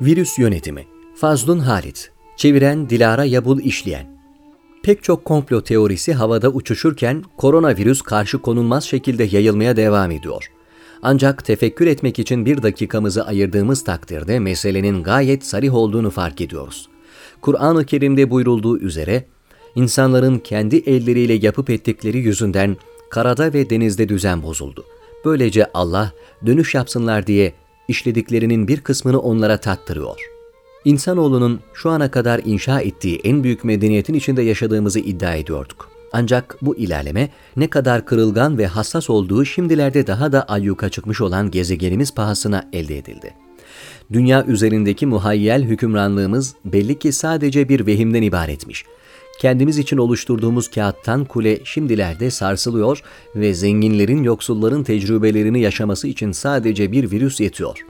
Virüs Yönetimi Fazlun Halit Çeviren Dilara Yabul İşleyen Pek çok komplo teorisi havada uçuşurken koronavirüs karşı konulmaz şekilde yayılmaya devam ediyor. Ancak tefekkür etmek için bir dakikamızı ayırdığımız takdirde meselenin gayet sarih olduğunu fark ediyoruz. Kur'an-ı Kerim'de buyurulduğu üzere, insanların kendi elleriyle yapıp ettikleri yüzünden karada ve denizde düzen bozuldu. Böylece Allah dönüş yapsınlar diye işlediklerinin bir kısmını onlara tattırıyor. İnsanoğlunun şu ana kadar inşa ettiği en büyük medeniyetin içinde yaşadığımızı iddia ediyorduk. Ancak bu ilerleme ne kadar kırılgan ve hassas olduğu şimdilerde daha da ayyuka çıkmış olan gezegenimiz pahasına elde edildi. Dünya üzerindeki muhayyel hükümranlığımız belli ki sadece bir vehimden ibaretmiş. Kendimiz için oluşturduğumuz kağıttan kule şimdilerde sarsılıyor ve zenginlerin yoksulların tecrübelerini yaşaması için sadece bir virüs yetiyor.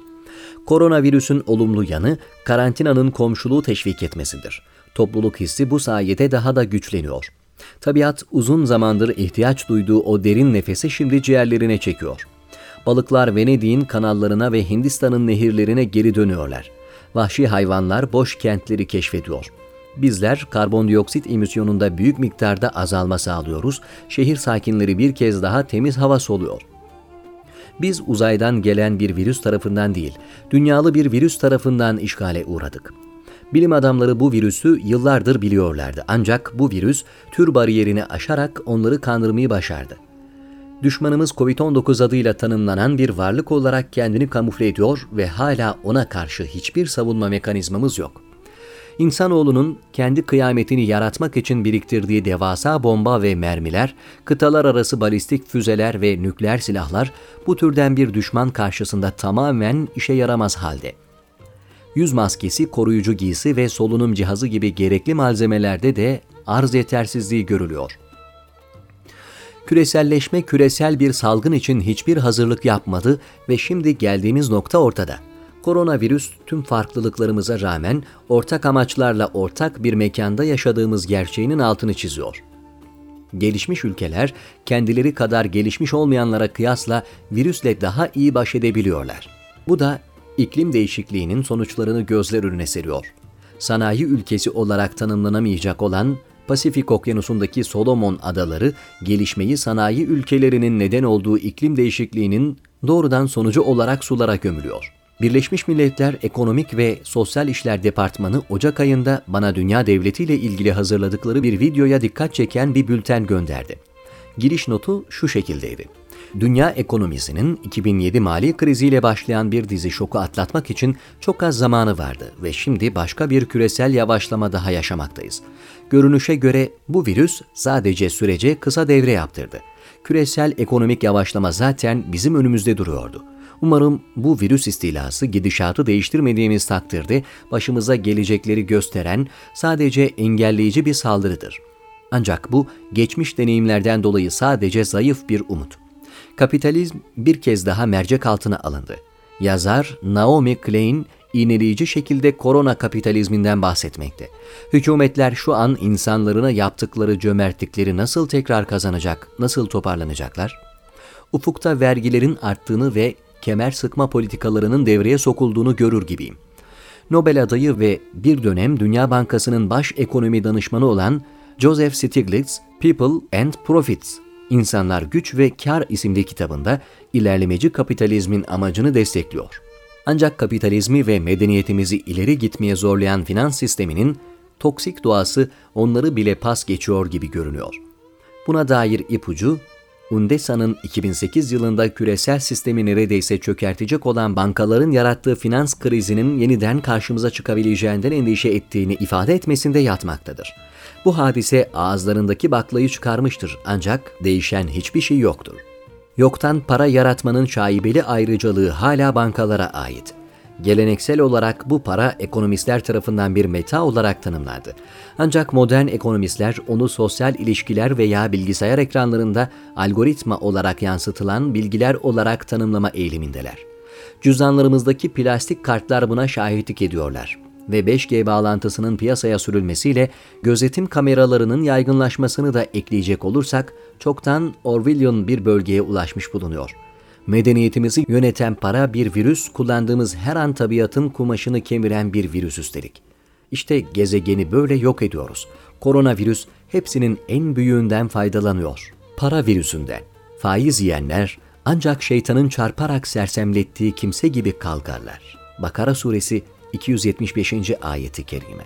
Koronavirüsün olumlu yanı karantinanın komşuluğu teşvik etmesidir. Topluluk hissi bu sayede daha da güçleniyor. Tabiat uzun zamandır ihtiyaç duyduğu o derin nefesi şimdi ciğerlerine çekiyor. Balıklar Venedik'in kanallarına ve Hindistan'ın nehirlerine geri dönüyorlar. Vahşi hayvanlar boş kentleri keşfediyor. Bizler karbondioksit emisyonunda büyük miktarda azalma sağlıyoruz. Şehir sakinleri bir kez daha temiz hava soluyor. Biz uzaydan gelen bir virüs tarafından değil, dünyalı bir virüs tarafından işgale uğradık. Bilim adamları bu virüsü yıllardır biliyorlardı ancak bu virüs tür bariyerini aşarak onları kandırmayı başardı. Düşmanımız COVID-19 adıyla tanımlanan bir varlık olarak kendini kamufle ediyor ve hala ona karşı hiçbir savunma mekanizmamız yok. İnsanoğlunun kendi kıyametini yaratmak için biriktirdiği devasa bomba ve mermiler, kıtalar arası balistik füzeler ve nükleer silahlar bu türden bir düşman karşısında tamamen işe yaramaz halde. Yüz maskesi, koruyucu giysi ve solunum cihazı gibi gerekli malzemelerde de arz yetersizliği görülüyor. Küreselleşme küresel bir salgın için hiçbir hazırlık yapmadı ve şimdi geldiğimiz nokta ortada koronavirüs tüm farklılıklarımıza rağmen ortak amaçlarla ortak bir mekanda yaşadığımız gerçeğinin altını çiziyor. Gelişmiş ülkeler kendileri kadar gelişmiş olmayanlara kıyasla virüsle daha iyi baş edebiliyorlar. Bu da iklim değişikliğinin sonuçlarını gözler önüne seriyor. Sanayi ülkesi olarak tanımlanamayacak olan Pasifik Okyanusu'ndaki Solomon Adaları, gelişmeyi sanayi ülkelerinin neden olduğu iklim değişikliğinin doğrudan sonucu olarak sulara gömülüyor. Birleşmiş Milletler Ekonomik ve Sosyal İşler Departmanı Ocak ayında bana dünya devleti ile ilgili hazırladıkları bir videoya dikkat çeken bir bülten gönderdi. Giriş notu şu şekildeydi. Dünya ekonomisinin 2007 mali kriziyle başlayan bir dizi şoku atlatmak için çok az zamanı vardı ve şimdi başka bir küresel yavaşlama daha yaşamaktayız. Görünüşe göre bu virüs sadece sürece kısa devre yaptırdı. Küresel ekonomik yavaşlama zaten bizim önümüzde duruyordu. Umarım bu virüs istilası gidişatı değiştirmediğimiz takdirde başımıza gelecekleri gösteren sadece engelleyici bir saldırıdır. Ancak bu geçmiş deneyimlerden dolayı sadece zayıf bir umut. Kapitalizm bir kez daha mercek altına alındı. Yazar Naomi Klein iğneleyici şekilde korona kapitalizminden bahsetmekte. Hükümetler şu an insanlarına yaptıkları cömertlikleri nasıl tekrar kazanacak, nasıl toparlanacaklar? Ufukta vergilerin arttığını ve kemer sıkma politikalarının devreye sokulduğunu görür gibiyim. Nobel adayı ve bir dönem Dünya Bankası'nın baş ekonomi danışmanı olan Joseph Stiglitz, People and Profits, İnsanlar Güç ve Kar isimli kitabında ilerlemeci kapitalizmin amacını destekliyor. Ancak kapitalizmi ve medeniyetimizi ileri gitmeye zorlayan finans sisteminin toksik doğası onları bile pas geçiyor gibi görünüyor. Buna dair ipucu UNDESA'nın 2008 yılında küresel sistemi neredeyse çökertecek olan bankaların yarattığı finans krizinin yeniden karşımıza çıkabileceğinden endişe ettiğini ifade etmesinde yatmaktadır. Bu hadise ağızlarındaki baklayı çıkarmıştır ancak değişen hiçbir şey yoktur. Yoktan para yaratmanın şaibeli ayrıcalığı hala bankalara ait. Geleneksel olarak bu para ekonomistler tarafından bir meta olarak tanımlandı. Ancak modern ekonomistler onu sosyal ilişkiler veya bilgisayar ekranlarında algoritma olarak yansıtılan bilgiler olarak tanımlama eğilimindeler. Cüzdanlarımızdaki plastik kartlar buna şahitlik ediyorlar ve 5G bağlantısının piyasaya sürülmesiyle gözetim kameralarının yaygınlaşmasını da ekleyecek olursak çoktan Orwellian bir bölgeye ulaşmış bulunuyor. Medeniyetimizi yöneten para bir virüs, kullandığımız her an tabiatın kumaşını kemiren bir virüs üstelik. İşte gezegeni böyle yok ediyoruz. Koronavirüs hepsinin en büyüğünden faydalanıyor. Para virüsünden. Faiz yiyenler ancak şeytanın çarparak sersemlettiği kimse gibi kalkarlar. Bakara suresi 275. ayeti kerime.